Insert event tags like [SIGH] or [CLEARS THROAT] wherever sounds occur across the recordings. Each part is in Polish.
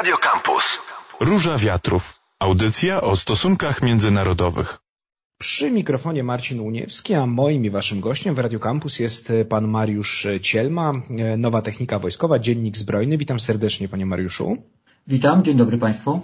Radio Campus. Róża Wiatrów. Audycja o stosunkach międzynarodowych. Przy mikrofonie Marcin Uniewski, a moim i waszym gościem w Radio Campus jest pan Mariusz Cielma, Nowa Technika Wojskowa, Dziennik Zbrojny. Witam serdecznie panie Mariuszu. Witam, dzień dobry państwu.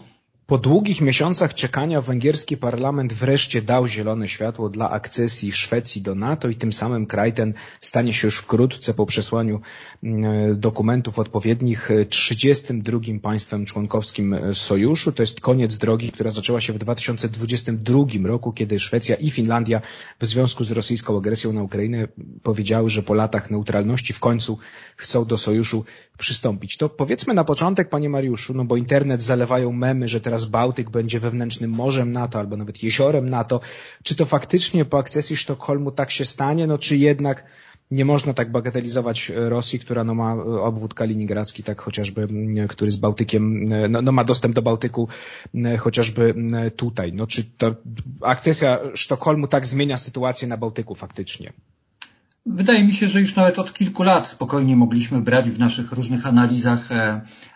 Po długich miesiącach czekania węgierski parlament wreszcie dał zielone światło dla akcesji Szwecji do NATO i tym samym kraj ten stanie się już wkrótce po przesłaniu mm, dokumentów odpowiednich 32 państwem członkowskim sojuszu. To jest koniec drogi, która zaczęła się w 2022 roku, kiedy Szwecja i Finlandia w związku z rosyjską agresją na Ukrainę powiedziały, że po latach neutralności w końcu chcą do sojuszu przystąpić. To powiedzmy na początek, panie Mariuszu, no bo internet zalewają memy, że teraz teraz Bałtyk będzie wewnętrznym morzem NATO albo nawet jeziorem NATO. Czy to faktycznie po akcesji Sztokholmu tak się stanie, no czy jednak nie można tak bagatelizować Rosji, która no ma obwód kaliningradzki, tak chociażby, który z Bałtykiem, no, no ma dostęp do Bałtyku chociażby tutaj. No czy to akcesja Sztokholmu tak zmienia sytuację na Bałtyku faktycznie? Wydaje mi się, że już nawet od kilku lat spokojnie mogliśmy brać w naszych różnych analizach e, E,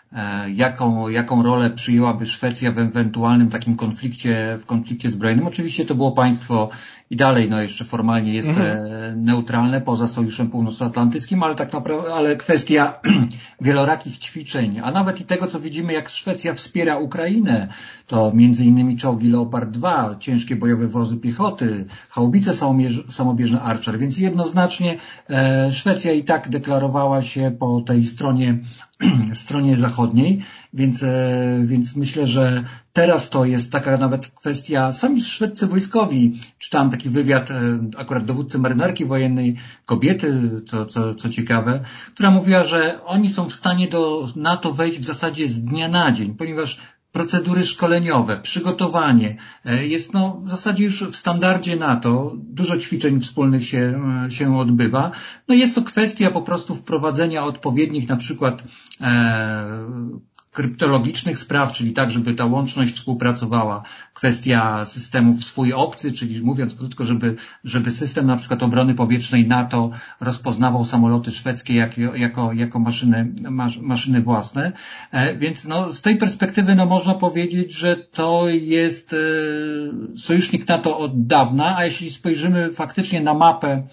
jaką, jaką rolę przyjęłaby Szwecja w ewentualnym takim konflikcie, w konflikcie zbrojnym. Oczywiście to było państwo i dalej, no jeszcze formalnie jest mhm. E, neutralne poza Sojuszem Północnoatlantyckim, ale tak naprawdę, ale kwestia [CLEARS THROAT] wielorakich ćwiczeń, a nawet i tego, co widzimy, jak Szwecja wspiera Ukrainę, to między innymi czołgi Leopard 2, ciężkie bojowe wozy piechoty, chałubice samobieżne Archer, więc jednoznacznie e, Szwecja i tak deklarowała się po tej stronie [CLEARS THROAT] stronie zachodniej, więc, e, więc myślę, że teraz to jest taka nawet kwestia, sami szwedzcy wojskowi, czytałem taki wywiad e, akurat dowódcy marynarki wojennej, kobiety, co, co, co ciekawe, która mówiła, że oni są w stanie do NATO wejść w zasadzie z dnia na dzień, ponieważ procedury szkoleniowe, przygotowanie e, jest no w zasadzie już w standardzie NATO, dużo ćwiczeń wspólnych się, e, się odbywa. No jest to kwestia po prostu wprowadzenia odpowiednich na przykład e, kryptologicznych spraw, czyli tak, żeby ta łączność współpracowała, kwestia systemów swój obcy, czyli mówiąc krótko, żeby, żeby system na przykład obrony powietrznej NATO rozpoznawał samoloty szwedzkie jako, jako, jako maszyny, maszyny własne. E, więc no, z tej perspektywy no, można powiedzieć, że to jest e, sojusznik NATO od dawna, a jeśli spojrzymy faktycznie na mapę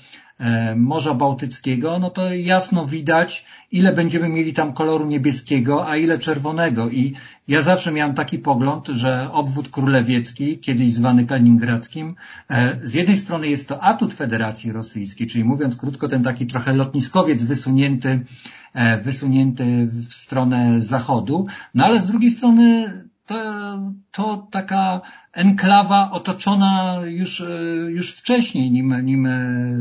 Morza Bałtyckiego, no to jasno widać, ile będziemy mieli tam koloru niebieskiego, a ile czerwonego. I ja zawsze miałem taki pogląd, że obwód królewiecki, kiedyś zwany kaliningradzkim, e, z jednej strony jest to atut Federacji Rosyjskiej, czyli mówiąc krótko, ten taki trochę lotniskowiec wysunięty, e, wysunięty w stronę zachodu, no ale z drugiej strony to, taka enklawa otoczona już, e, już wcześniej, nim, nim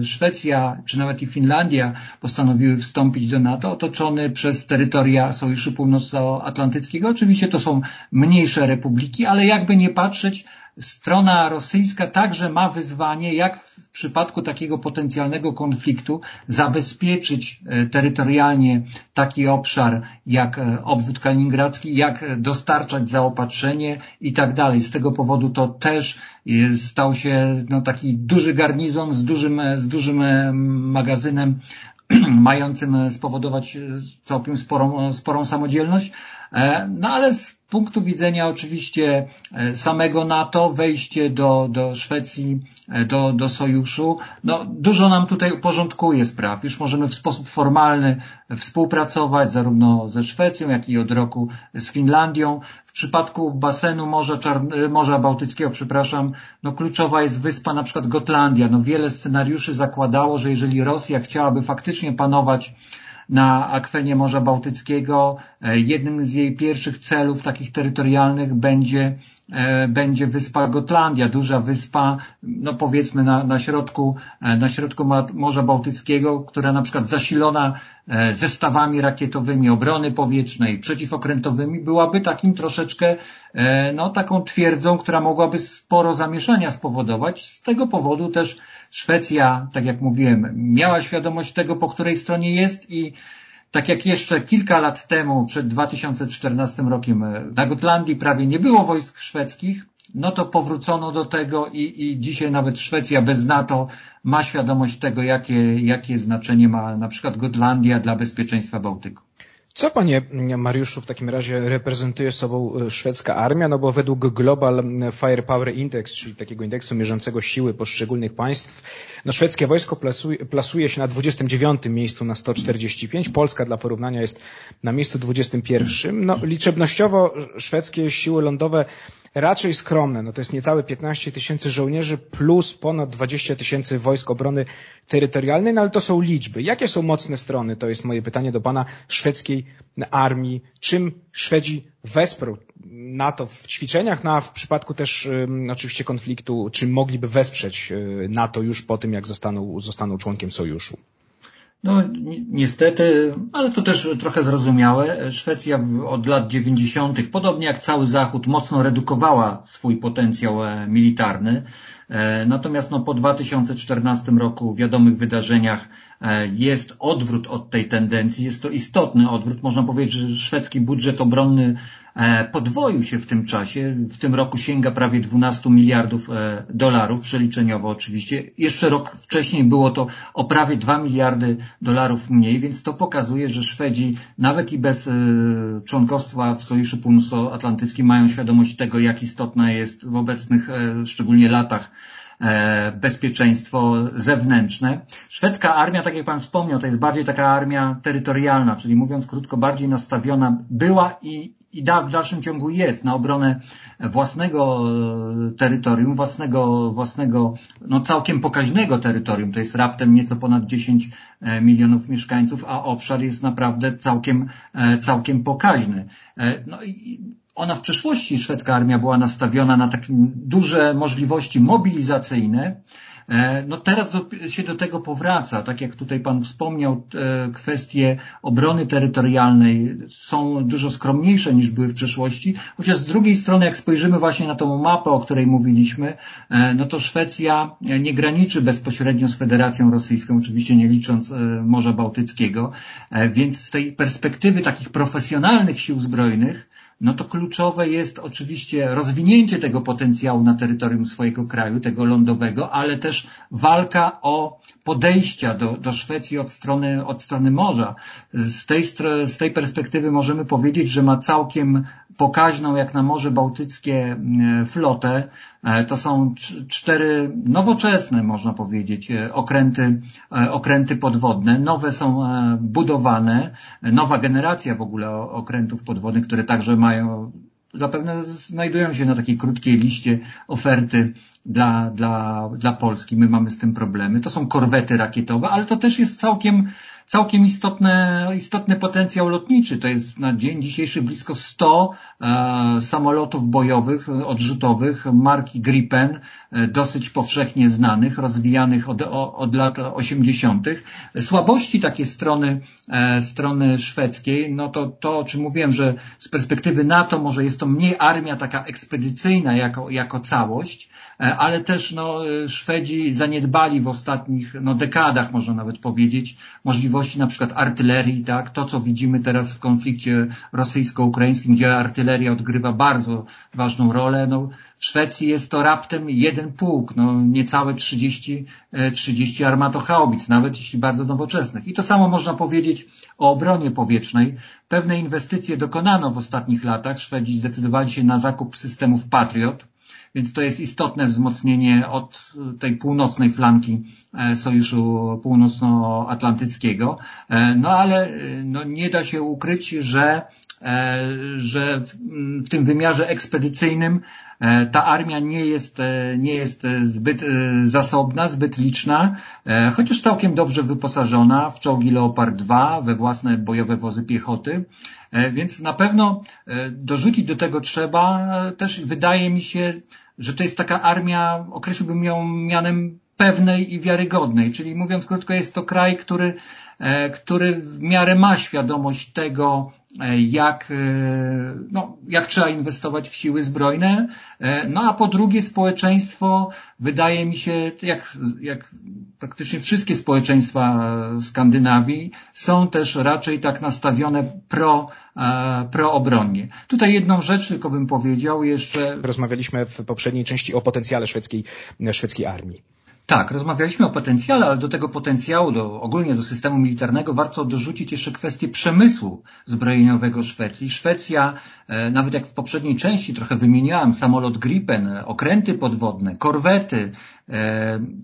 Szwecja czy nawet i Finlandia postanowiły wstąpić do NATO, otoczony przez terytoria Sojuszu Północnoatlantyckiego. Oczywiście to są mniejsze republiki, ale jakby nie patrzeć, strona rosyjska także ma wyzwanie, jak w przypadku takiego potencjalnego konfliktu zabezpieczyć e, terytorialnie taki obszar jak e, obwód kaliningradzki, jak dostarczać zaopatrzenie i tak dalej. Z tego powodu to też e, stał się no, taki duży garnizon z dużym, z dużym magazynem [CLEARS THROAT] mającym spowodować całkiem sporą, sporą samodzielność. No ale z punktu widzenia oczywiście e, samego NATO, wejście do, do Szwecji, e, do, do sojuszu, no dużo nam tutaj porządkuje spraw. Już możemy w sposób formalny współpracować zarówno ze Szwecją, jak i od roku z Finlandią. W przypadku basenu Morza, Czarn Morza Bałtyckiego, przepraszam, no kluczowa jest wyspa na przykład Gotlandia. No wiele scenariuszy zakładało, że jeżeli Rosja chciałaby faktycznie panować na akwenie Morza Bałtyckiego. E, jednym z jej pierwszych celów takich terytorialnych będzie e, będzie wyspa Gotlandia, duża wyspa, no powiedzmy na, na środku, e, na środku Morza Bałtyckiego, która na przykład zasilona zestawami rakietowymi obrony powietrznej, przeciwokrętowymi, byłaby takim troszeczkę, no taką twierdzą, która mogłaby sporo zamieszania spowodować. Z tego powodu też Szwecja, tak jak mówiłem, miała świadomość tego, po której stronie jest i tak jak jeszcze kilka lat temu, przed 2014 rokiem, na Gotlandii prawie nie było wojsk szwedzkich, no to powrócono do tego i, i dzisiaj nawet Szwecja bez NATO ma świadomość tego, jakie, jakie znaczenie ma na przykład Gotlandia dla bezpieczeństwa Bałtyku. Co panie Mariuszu w takim razie reprezentuje sobą e, szwedzka armia? No bo według Global Firepower Index, czyli takiego indeksu mierzącego siły poszczególnych państw, no szwedzkie wojsko plasuje, plasuje się na 29 miejscu na 145. Polska dla porównania jest na miejscu 21. No liczebnościowo szwedzkie siły lądowe raczej skromne. No to jest niecałe 15 tysięcy żołnierzy plus ponad 20 tysięcy wojsk obrony terytorialnej, no ale to są liczby. Jakie są mocne strony? To jest moje pytanie do pana szwedzkiej armii. Czym Szwedzi wesprą NATO w ćwiczeniach, no a w przypadku też um, oczywiście konfliktu, czym mogliby wesprzeć y, NATO już po tym, jak zostaną, zostaną członkiem sojuszu? No niestety, ale to też trochę zrozumiałe. Szwecja od lat 90., podobnie jak cały Zachód, mocno redukowała swój potencjał e, militarny. E, natomiast no, po 2014 roku w wiadomych wydarzeniach e, jest odwrót od tej tendencji. Jest to istotny odwrót. Można powiedzieć, że szwedzki budżet obronny podwoił się w tym czasie. W tym roku sięga prawie 12 miliardów e, dolarów, przeliczeniowo oczywiście. Jeszcze rok wcześniej było to o prawie 2 miliardy dolarów mniej, więc to pokazuje, że Szwedzi nawet i bez e, członkostwa w Sojuszu Północnoatlantyckim mają świadomość tego, jak istotna jest w obecnych szczególnie latach bezpieczeństwo zewnętrzne. Szwedzka armia, tak jak Pan wspomniał, to jest bardziej taka armia terytorialna, czyli mówiąc krótko, bardziej nastawiona była i, i da, w dalszym ciągu jest na obronę własnego e, terytorium, własnego, własnego, no całkiem pokaźnego terytorium. To jest raptem nieco ponad 10 e, milionów mieszkańców, a obszar jest naprawdę całkiem, e, całkiem pokaźny. No i ona w przeszłości, szwedzka armia była nastawiona na takie duże możliwości mobilizacyjne, E, no teraz się do tego powraca, tak jak tutaj Pan wspomniał, e, kwestie obrony terytorialnej są dużo skromniejsze niż były w przeszłości, chociaż z drugiej strony, jak spojrzymy właśnie na tą mapę, o której mówiliśmy, e, no to Szwecja nie graniczy bezpośrednio z Federacją Rosyjską, oczywiście nie licząc Morza Bałtyckiego, więc z tej perspektywy takich profesjonalnych sił zbrojnych, no to kluczowe jest oczywiście rozwinięcie tego potencjału na terytorium swojego kraju, tego lądowego, ale też walka o podejścia do, do Szwecji od strony, od strony morza. Z tej, z tej perspektywy możemy powiedzieć, że ma całkiem pokaźną, jak na Morze Bałtyckie, flotę. E, to są cztery nowoczesne, można powiedzieć, e, okręty, e, okręty podwodne. Nowe są budowane. Nowa generacja w ogóle okrętów podwodnych, które także mają zapewne znajdują się na takiej krótkiej liście oferty dla, dla, dla Polski. My mamy z tym problemy. To są korwety rakietowe, ale to też jest całkiem całkiem istotne, istotny potencjał lotniczy. To jest na dzień dzisiejszy blisko 100 e, samolotów bojowych, odrzutowych marki Gripen, e, dosyć powszechnie znanych, rozwijanych od, od lat 80. Słabości takie strony, e, strony szwedzkiej, no to to, o czym mówiłem, że z perspektywy NATO może jest to mniej armia taka ekspedycyjna jako, jako całość, E, ale też no, Szwedzi zaniedbali w ostatnich no, dekadach, można nawet powiedzieć, możliwości na przykład artylerii, tak, to co widzimy teraz w konflikcie rosyjsko-ukraińskim, gdzie artyleria odgrywa bardzo ważną rolę, no, w Szwecji jest to raptem jeden pułk, no niecałe 30, 30 e, armatochaubic, nawet jeśli bardzo nowoczesnych. I to samo można powiedzieć o obronie powietrznej. Pewne inwestycje dokonano w ostatnich latach. Szwedzi zdecydowali się na zakup systemów Patriot, więc to jest istotne wzmocnienie od tej północnej flanki e, Sojuszu Północnoatlantyckiego. E, no ale e, no, nie da się ukryć, że że w, w tym wymiarze ekspedycyjnym ta armia nie jest, nie jest zbyt zasobna, zbyt liczna, chociaż całkiem dobrze wyposażona w czołgi Leopard 2, we własne bojowe wozy piechoty, więc na pewno dorzucić do tego trzeba. Też wydaje mi się że to jest taka armia, określiłbym ją mianem pewnej i wiarygodnej, czyli mówiąc krótko, jest to kraj, który, e, który w miarę ma świadomość tego, e, jak, e, no, jak trzeba inwestować w siły zbrojne. No a po drugie społeczeństwo, wydaje mi się, jak, jak praktycznie wszystkie społeczeństwa Skandynawii, są też raczej tak nastawione pro, proobronnie. Tutaj jedną rzecz tylko bym powiedział jeszcze. Rozmawialiśmy w poprzedniej części o potencjale szwedzkiej, szwedzkiej armii. Tak, rozmawialiśmy o potencjale, ale do tego potencjału, do, ogólnie do systemu militarnego warto dorzucić jeszcze kwestię przemysłu zbrojeniowego Szwecji. Szwecja, e, nawet jak w poprzedniej części trochę wymieniałem, samolot Gripen, okręty podwodne, korwety,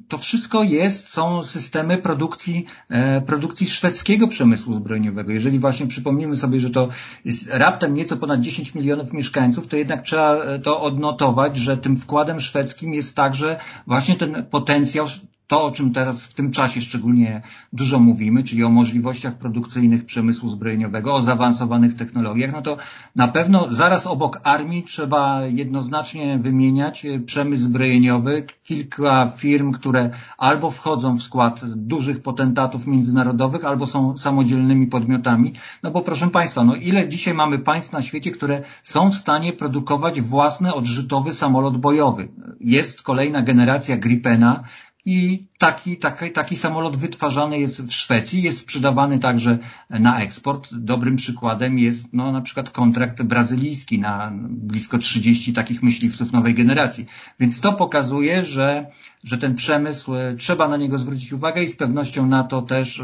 to wszystko jest, są systemy produkcji, e, produkcji szwedzkiego przemysłu zbrojeniowego. Jeżeli właśnie przypomnimy sobie, że to jest raptem nieco ponad 10 milionów mieszkańców, to jednak trzeba to odnotować, że tym wkładem szwedzkim jest także właśnie ten potencjał to, o czym teraz w tym czasie szczególnie dużo mówimy, czyli o możliwościach produkcyjnych przemysłu zbrojeniowego, o zaawansowanych technologiach, no to na pewno zaraz obok armii trzeba jednoznacznie wymieniać przemysł zbrojeniowy, kilka firm, które albo wchodzą w skład dużych potentatów międzynarodowych, albo są samodzielnymi podmiotami. No bo proszę Państwa, no ile dzisiaj mamy państw na świecie, które są w stanie produkować własny odrzutowy samolot bojowy? Jest kolejna generacja Gripena, i taki, taki, taki samolot wytwarzany jest w Szwecji, jest sprzedawany także na eksport. Dobrym przykładem jest no, na przykład kontrakt brazylijski na blisko 30 takich myśliwców nowej generacji. Więc to pokazuje, że, że ten przemysł, e, trzeba na niego zwrócić uwagę i z pewnością na to też e,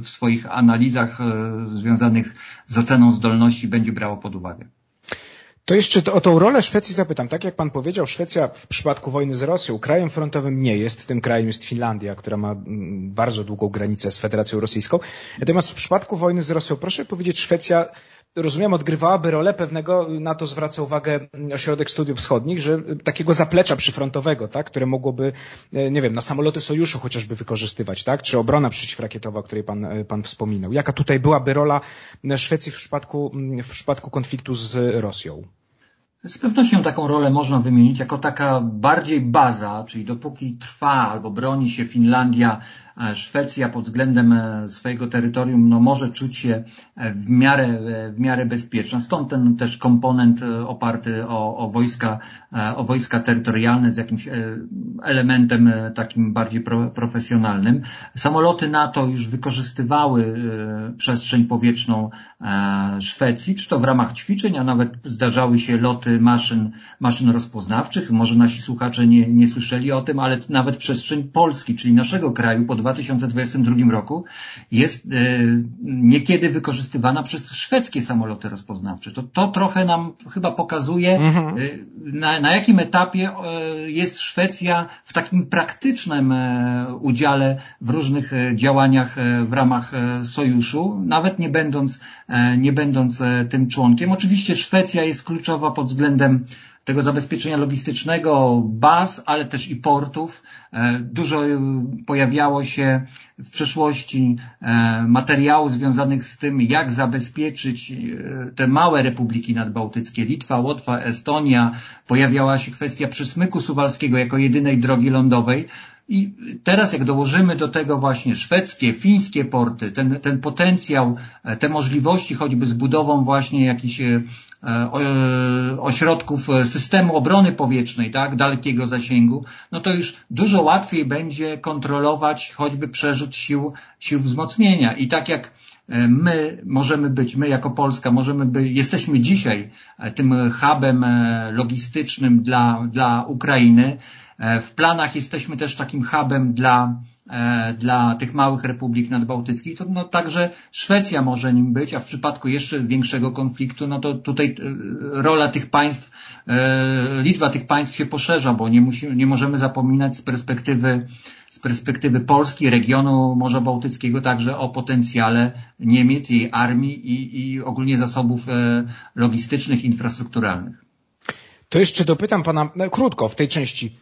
w swoich analizach e, związanych z oceną zdolności będzie brało pod uwagę. To jeszcze o tą rolę Szwecji zapytam. Tak jak pan powiedział, Szwecja w przypadku wojny z Rosją krajem frontowym nie jest. Tym krajem jest Finlandia, która ma mm, bardzo długą granicę z Federacją Rosyjską. Natomiast w przypadku wojny z Rosją, proszę powiedzieć, Szwecja rozumiem, odgrywałaby rolę pewnego, na to zwraca uwagę Ośrodek Studiów Wschodnich, że takiego zaplecza przyfrontowego, tak, które mogłoby, e, nie wiem, na samoloty sojuszu chociażby wykorzystywać, tak, czy obrona przeciwrakietowa, o której pan, e, pan wspominał. Jaka tutaj byłaby rola Szwecji w przypadku, w przypadku konfliktu z Rosją? Z pewnością taką rolę można wymienić jako taka bardziej baza, czyli dopóki trwa albo broni się Finlandia Szwecja pod względem e, swojego terytorium no, może czuć się e, w miarę, e, w miarę bezpieczna. Stąd ten też komponent oparty o, o, wojska, o wojska terytorialne z jakimś elementem takim bardziej pro, profesjonalnym. Samoloty NATO już wykorzystywały przestrzeń powietrzną Szwecji, czy to w ramach ćwiczeń, a nawet zdarzały się loty maszyn, maszyn rozpoznawczych. Może nasi słuchacze nie, nie słyszeli o tym, ale nawet przestrzeń Polski, czyli naszego kraju pod 2022 roku jest e, niekiedy wykorzystywana przez szwedzkie samoloty rozpoznawcze. To, to trochę nam chyba pokazuje, mhm. E, na, na jakim etapie e, jest Szwecja w takim praktycznym udziale w różnych działaniach w ramach sojuszu, nawet nie będąc, nie będąc tym członkiem. Oczywiście Szwecja jest kluczowa pod względem tego zabezpieczenia logistycznego baz, ale też i portów. E, dużo e, pojawiało się w przeszłości e, materiałów związanych z tym, jak zabezpieczyć te małe republiki nadbałtyckie, Litwa, Łotwa, Estonia. Pojawiała się kwestia przysmyku suwalskiego jako jedynej drogi lądowej. I teraz jak dołożymy do tego właśnie szwedzkie, fińskie porty, ten, ten potencjał, te możliwości choćby z budową właśnie jakichś ośrodków systemu obrony powietrznej, tak, dalekiego zasięgu, no to już dużo łatwiej będzie kontrolować choćby przerzut sił, sił wzmocnienia. I tak jak e, my możemy być, my jako Polska możemy być, jesteśmy dzisiaj tym hubem logistycznym dla, dla Ukrainy, w planach jesteśmy też takim hubem dla E, dla tych małych republik nadbałtyckich, to no, także Szwecja może nim być, a w przypadku jeszcze większego konfliktu, no to tutaj e, rola tych państw, e, liczba tych państw się poszerza, bo nie, musimy, nie możemy zapominać z perspektywy, z perspektywy Polski, regionu Morza Bałtyckiego także o potencjale Niemiec, jej armii i, i ogólnie zasobów logistycznych, infrastrukturalnych. To jeszcze dopytam Pana no, krótko w tej części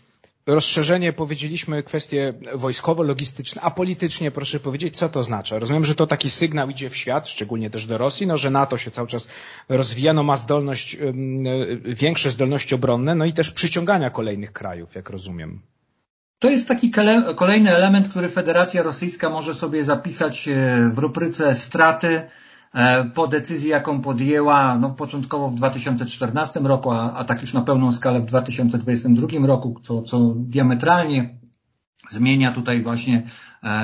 rozszerzenie, powiedzieliśmy, kwestie wojskowo-logistyczne, a politycznie proszę powiedzieć, co to znaczy? Rozumiem, że to taki sygnał idzie w świat, szczególnie też do Rosji, no, że NATO się cały czas rozwija, no, ma zdolność, większe zdolności obronne, no i też przyciągania kolejnych krajów, jak rozumiem. To jest taki kolejny element, który Federacja Rosyjska może sobie zapisać e, w rubryce straty, po decyzji, jaką podjęła no, początkowo w 2014 roku, a, a tak już na pełną skalę w 2022 roku, co, co diametralnie zmienia tutaj właśnie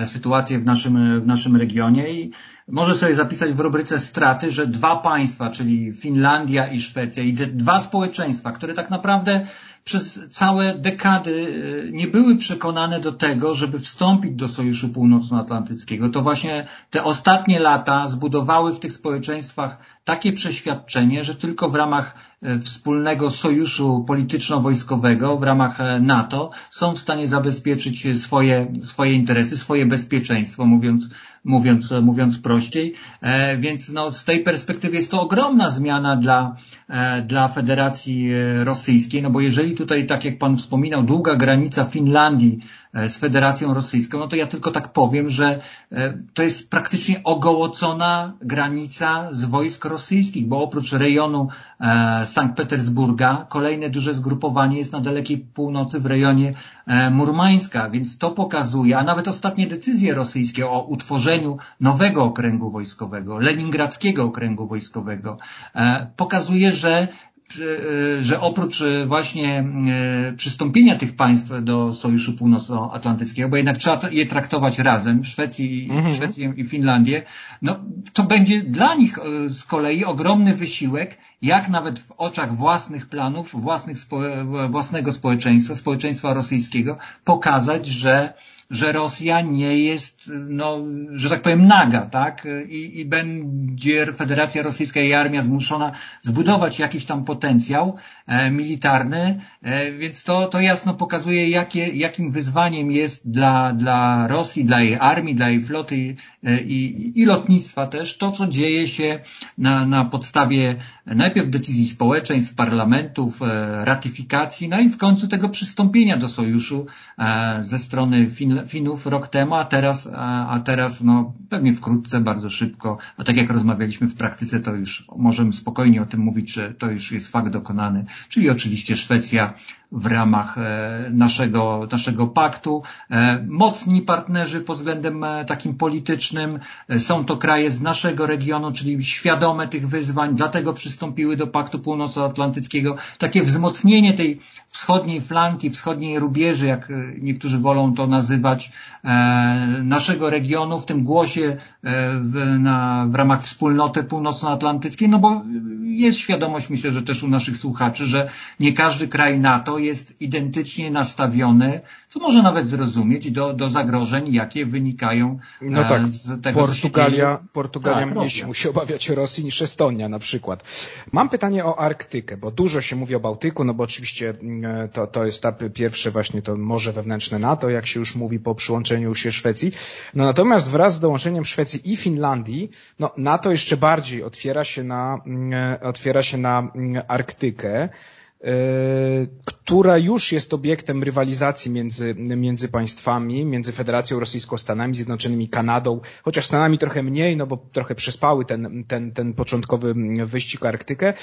sytuację w naszym, w naszym regionie. I może sobie zapisać w rubryce straty, że dwa państwa, czyli Finlandia i Szwecja i dwa społeczeństwa, które tak naprawdę przez całe dekady y, nie były przekonane do tego, żeby wstąpić do Sojuszu Północnoatlantyckiego. To właśnie te ostatnie lata zbudowały w tych społeczeństwach takie przeświadczenie, że tylko w ramach e, wspólnego sojuszu polityczno-wojskowego, w ramach e, NATO są w stanie zabezpieczyć swoje, swoje interesy, swoje bezpieczeństwo, mówiąc, mówiąc, mówiąc prościej. E, więc no, z tej perspektywy jest to ogromna zmiana dla, dla Federacji Rosyjskiej, no bo jeżeli tutaj, tak jak Pan wspominał, długa granica Finlandii E, z Federacją Rosyjską, no to ja tylko tak powiem, że e, to jest praktycznie ogołocona granica z wojsk rosyjskich, bo oprócz rejonu e, Sankt Petersburga kolejne duże zgrupowanie jest na dalekiej północy w rejonie Murmańska, więc to pokazuje, a nawet ostatnie decyzje rosyjskie o utworzeniu nowego okręgu wojskowego, leningradzkiego okręgu wojskowego, pokazuje, że E, że oprócz e, właśnie e, przystąpienia tych państw do Sojuszu Północnoatlantyckiego, bo jednak trzeba je traktować razem, Szwecji, mhm. Szwecję i Finlandię, no to będzie dla nich z kolei ogromny wysiłek, jak nawet w oczach własnych planów, własnych, własnego społeczeństwa, społeczeństwa rosyjskiego, pokazać, że że Rosja nie jest, no, że tak powiem, naga, tak? I, I będzie Federacja Rosyjska i armia zmuszona zbudować jakiś tam potencjał e, militarny, e, więc to, to jasno pokazuje, jakie, jakim wyzwaniem jest dla, dla Rosji, dla jej armii, dla jej floty e, i, i lotnictwa też to, co dzieje się na, na podstawie najpierw decyzji społeczeństw, parlamentów, ratyfikacji, no i w końcu tego przystąpienia do sojuszu ze strony Fin Finów rok temu, a teraz, a, a teraz no pewnie wkrótce, bardzo szybko, a tak jak rozmawialiśmy w praktyce, to już możemy spokojnie o tym mówić, że to już jest fakt dokonany, czyli oczywiście Szwecja w ramach e, naszego, naszego paktu. E, mocni partnerzy pod względem e, takim politycznym są to kraje z naszego regionu, czyli świadome tych wyzwań, dlatego przystąpiły do Paktu Północnoatlantyckiego. Takie wzmocnienie tej wschodniej flanki, wschodniej rubieży, jak niektórzy wolą to nazywać, naszego regionu w tym głosie w, na, w ramach wspólnoty północnoatlantyckiej, no bo jest świadomość, myślę, że też u naszych słuchaczy, że nie każdy kraj NATO jest identycznie nastawiony, co może nawet zrozumieć, do, do zagrożeń, jakie wynikają no tak, z tego, Portugalia, Portugalia tak, mniej się musi obawiać Rosji niż Estonia na przykład. Mam pytanie o Arktykę, bo dużo się mówi o Bałtyku, no bo oczywiście mm, to, to jest ta pierwsze właśnie to morze wewnętrzne NATO, jak się już mówi po przyłączeniu się Szwecji. No natomiast wraz z dołączeniem Szwecji i Finlandii, no NATO jeszcze bardziej otwiera się na, mm, otwiera się na mm, Arktykę. E, która już jest obiektem rywalizacji między, między państwami, między Federacją Rosyjską, Stanami Zjednoczonymi, Kanadą, chociaż Stanami trochę mniej, no bo trochę przespały ten, ten, ten początkowy wyścig Arktykę.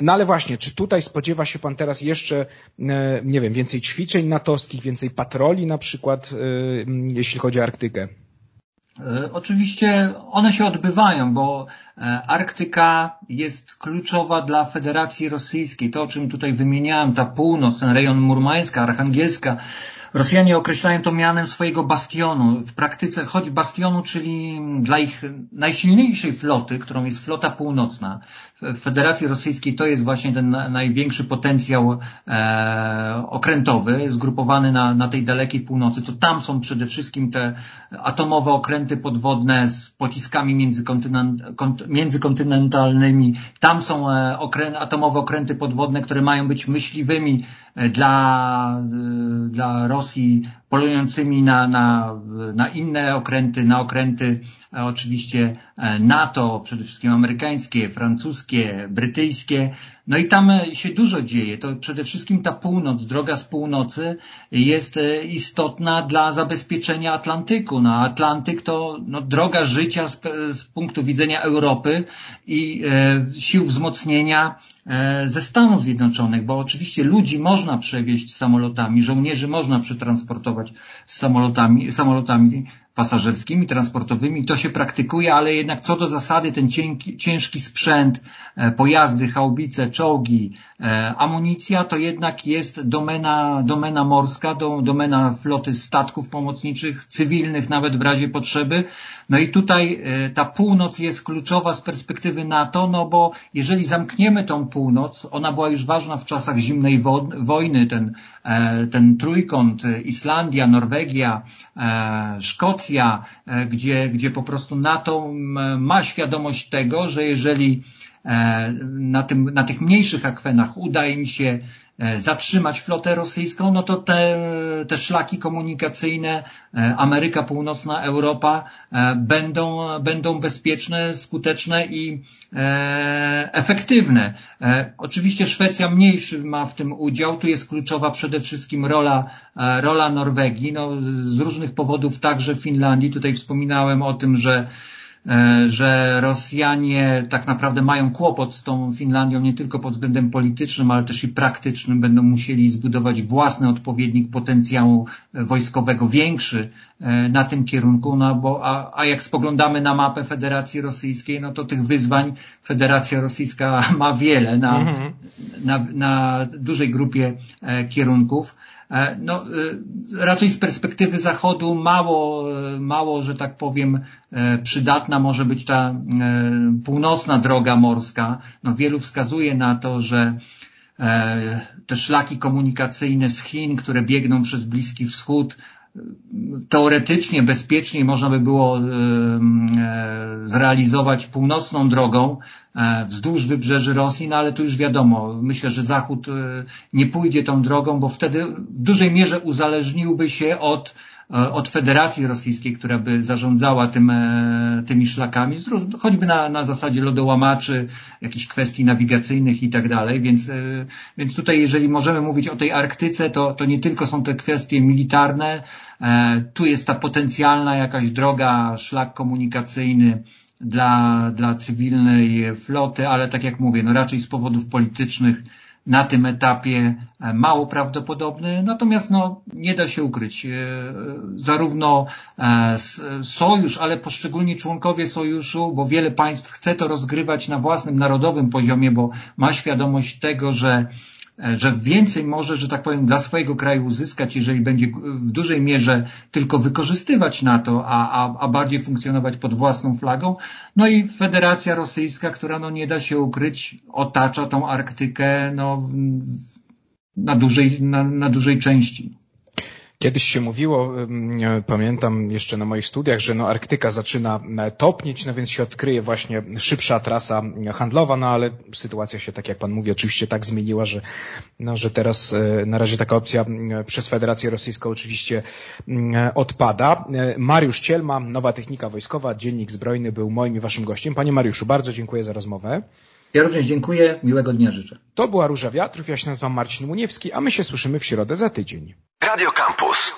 No ale właśnie, czy tutaj spodziewa się Pan teraz jeszcze, e, nie wiem, więcej ćwiczeń natowskich, więcej patroli na przykład, e, jeśli chodzi o Arktykę? E, oczywiście one się odbywają, bo e, Arktyka jest kluczowa dla Federacji Rosyjskiej. To, o czym tutaj wymieniałem, ta północ, ten rejon Murmańska, Archangielska, Rosjanie określają to mianem swojego bastionu. W praktyce, choć bastionu, czyli dla ich najsilniejszej floty, którą jest flota północna. W Federacji Rosyjskiej to jest właśnie ten największy potencjał e, okrętowy, zgrupowany na, na tej dalekiej północy. To tam są przede wszystkim te atomowe okręty podwodne z pociskami międzykontynent, międzykontynentalnymi. Tam są e, okrę, atomowe okręty podwodne, które mają być myśliwymi e, dla, e, dla Rosji polującymi na, na, na inne okręty, na okręty e, oczywiście e, NATO, przede wszystkim amerykańskie, francuskie, brytyjskie. No i tam e, się dużo dzieje. To przede wszystkim ta północ, droga z północy jest istotna dla zabezpieczenia Atlantyku. No, Atlantyk to no, droga życia z, z punktu widzenia Europy i e, sił wzmocnienia e, ze Stanów Zjednoczonych, bo oczywiście ludzi można przewieźć samolotami, żołnierzy można przetransportować samolotami, samolotami pasażerskimi, transportowymi. To się praktykuje, ale jednak co do zasady ten cienki, ciężki sprzęt, e, pojazdy, haubice, czołgi, e, amunicja to jednak jest domena, domena morska, domena floty statków pomocniczych, cywilnych nawet w razie potrzeby. No i tutaj e, ta północ jest kluczowa z perspektywy NATO, no bo jeżeli zamkniemy tą północ, ona była już ważna w czasach zimnej wojny, ten, ten trójkąt Islandia, Norwegia, Szkocja, gdzie, gdzie po prostu NATO ma świadomość tego, że jeżeli e, na, tym, na tych mniejszych akwenach uda im się E, zatrzymać flotę rosyjską, no to te, te szlaki komunikacyjne e, Ameryka Północna, Europa e, będą, będą bezpieczne, skuteczne i efektywne. Oczywiście Szwecja mniejszy ma w tym udział. Tu jest kluczowa przede wszystkim rola, rola Norwegii. No, z różnych powodów także Finlandii. Tutaj wspominałem o tym, że E, że Rosjanie tak naprawdę mają kłopot z tą Finlandią nie tylko pod względem politycznym, ale też i praktycznym. Będą musieli zbudować własny odpowiednik potencjału wojskowego większy e, na tym kierunku, no bo, a, a jak spoglądamy na mapę Federacji Rosyjskiej, no to tych wyzwań Federacja Rosyjska [LAUGHS] ma wiele na, mhm. na, na dużej grupie e, kierunków. E, no, e, raczej z perspektywy Zachodu mało, e, mało, że tak powiem, przydatna może być ta północna droga morska. No, wielu wskazuje na to, że te szlaki komunikacyjne z Chin, które biegną przez Bliski Wschód, teoretycznie bezpieczniej można by było zrealizować północną drogą e, wzdłuż wybrzeży Rosji, no ale tu już wiadomo, myślę, że Zachód e, nie pójdzie tą drogą, bo wtedy w dużej mierze uzależniłby się od E, od Federacji Rosyjskiej, która by zarządzała tym, e, tymi szlakami, choćby na, na zasadzie lodołamaczy, jakichś kwestii nawigacyjnych i tak dalej, więc, e, więc tutaj jeżeli możemy mówić o tej Arktyce, to, to nie tylko są te kwestie militarne, tu jest ta potencjalna jakaś droga, szlak komunikacyjny, dla, dla cywilnej floty, ale tak jak mówię, no raczej z powodów politycznych na tym etapie e, mało prawdopodobny, natomiast no, nie da się ukryć. E, zarówno e, sojusz, ale poszczególni członkowie sojuszu, bo wiele państw chce to rozgrywać na własnym narodowym poziomie, bo ma świadomość tego, że że więcej może, że tak powiem, dla swojego kraju uzyskać, jeżeli będzie w dużej mierze tylko wykorzystywać NATO, a, a, a bardziej funkcjonować pod własną flagą. No i Federacja Rosyjska, która no nie da się ukryć, otacza tą Arktykę no, na, dużej, na, na dużej części. Kiedyś się mówiło, pamiętam jeszcze na moich studiach, że no Arktyka zaczyna e, topnieć, no więc się odkryje właśnie szybsza trasa handlowa, no ale sytuacja się, tak jak Pan mówi, oczywiście tak zmieniła, że, no, że teraz e, na razie taka opcja przez Federację Rosyjską oczywiście odpada. E, Mariusz Cielma, Nowa Technika Wojskowa, Dziennik Zbrojny był moim i Waszym gościem. Panie Mariuszu, bardzo dziękuję za rozmowę. Ja również dziękuję, miłego dnia życzę. To była Róża Wiatrów, ja się nazywam Marcin Muniewski, a my się słyszymy w środę za tydzień. Radio Campus.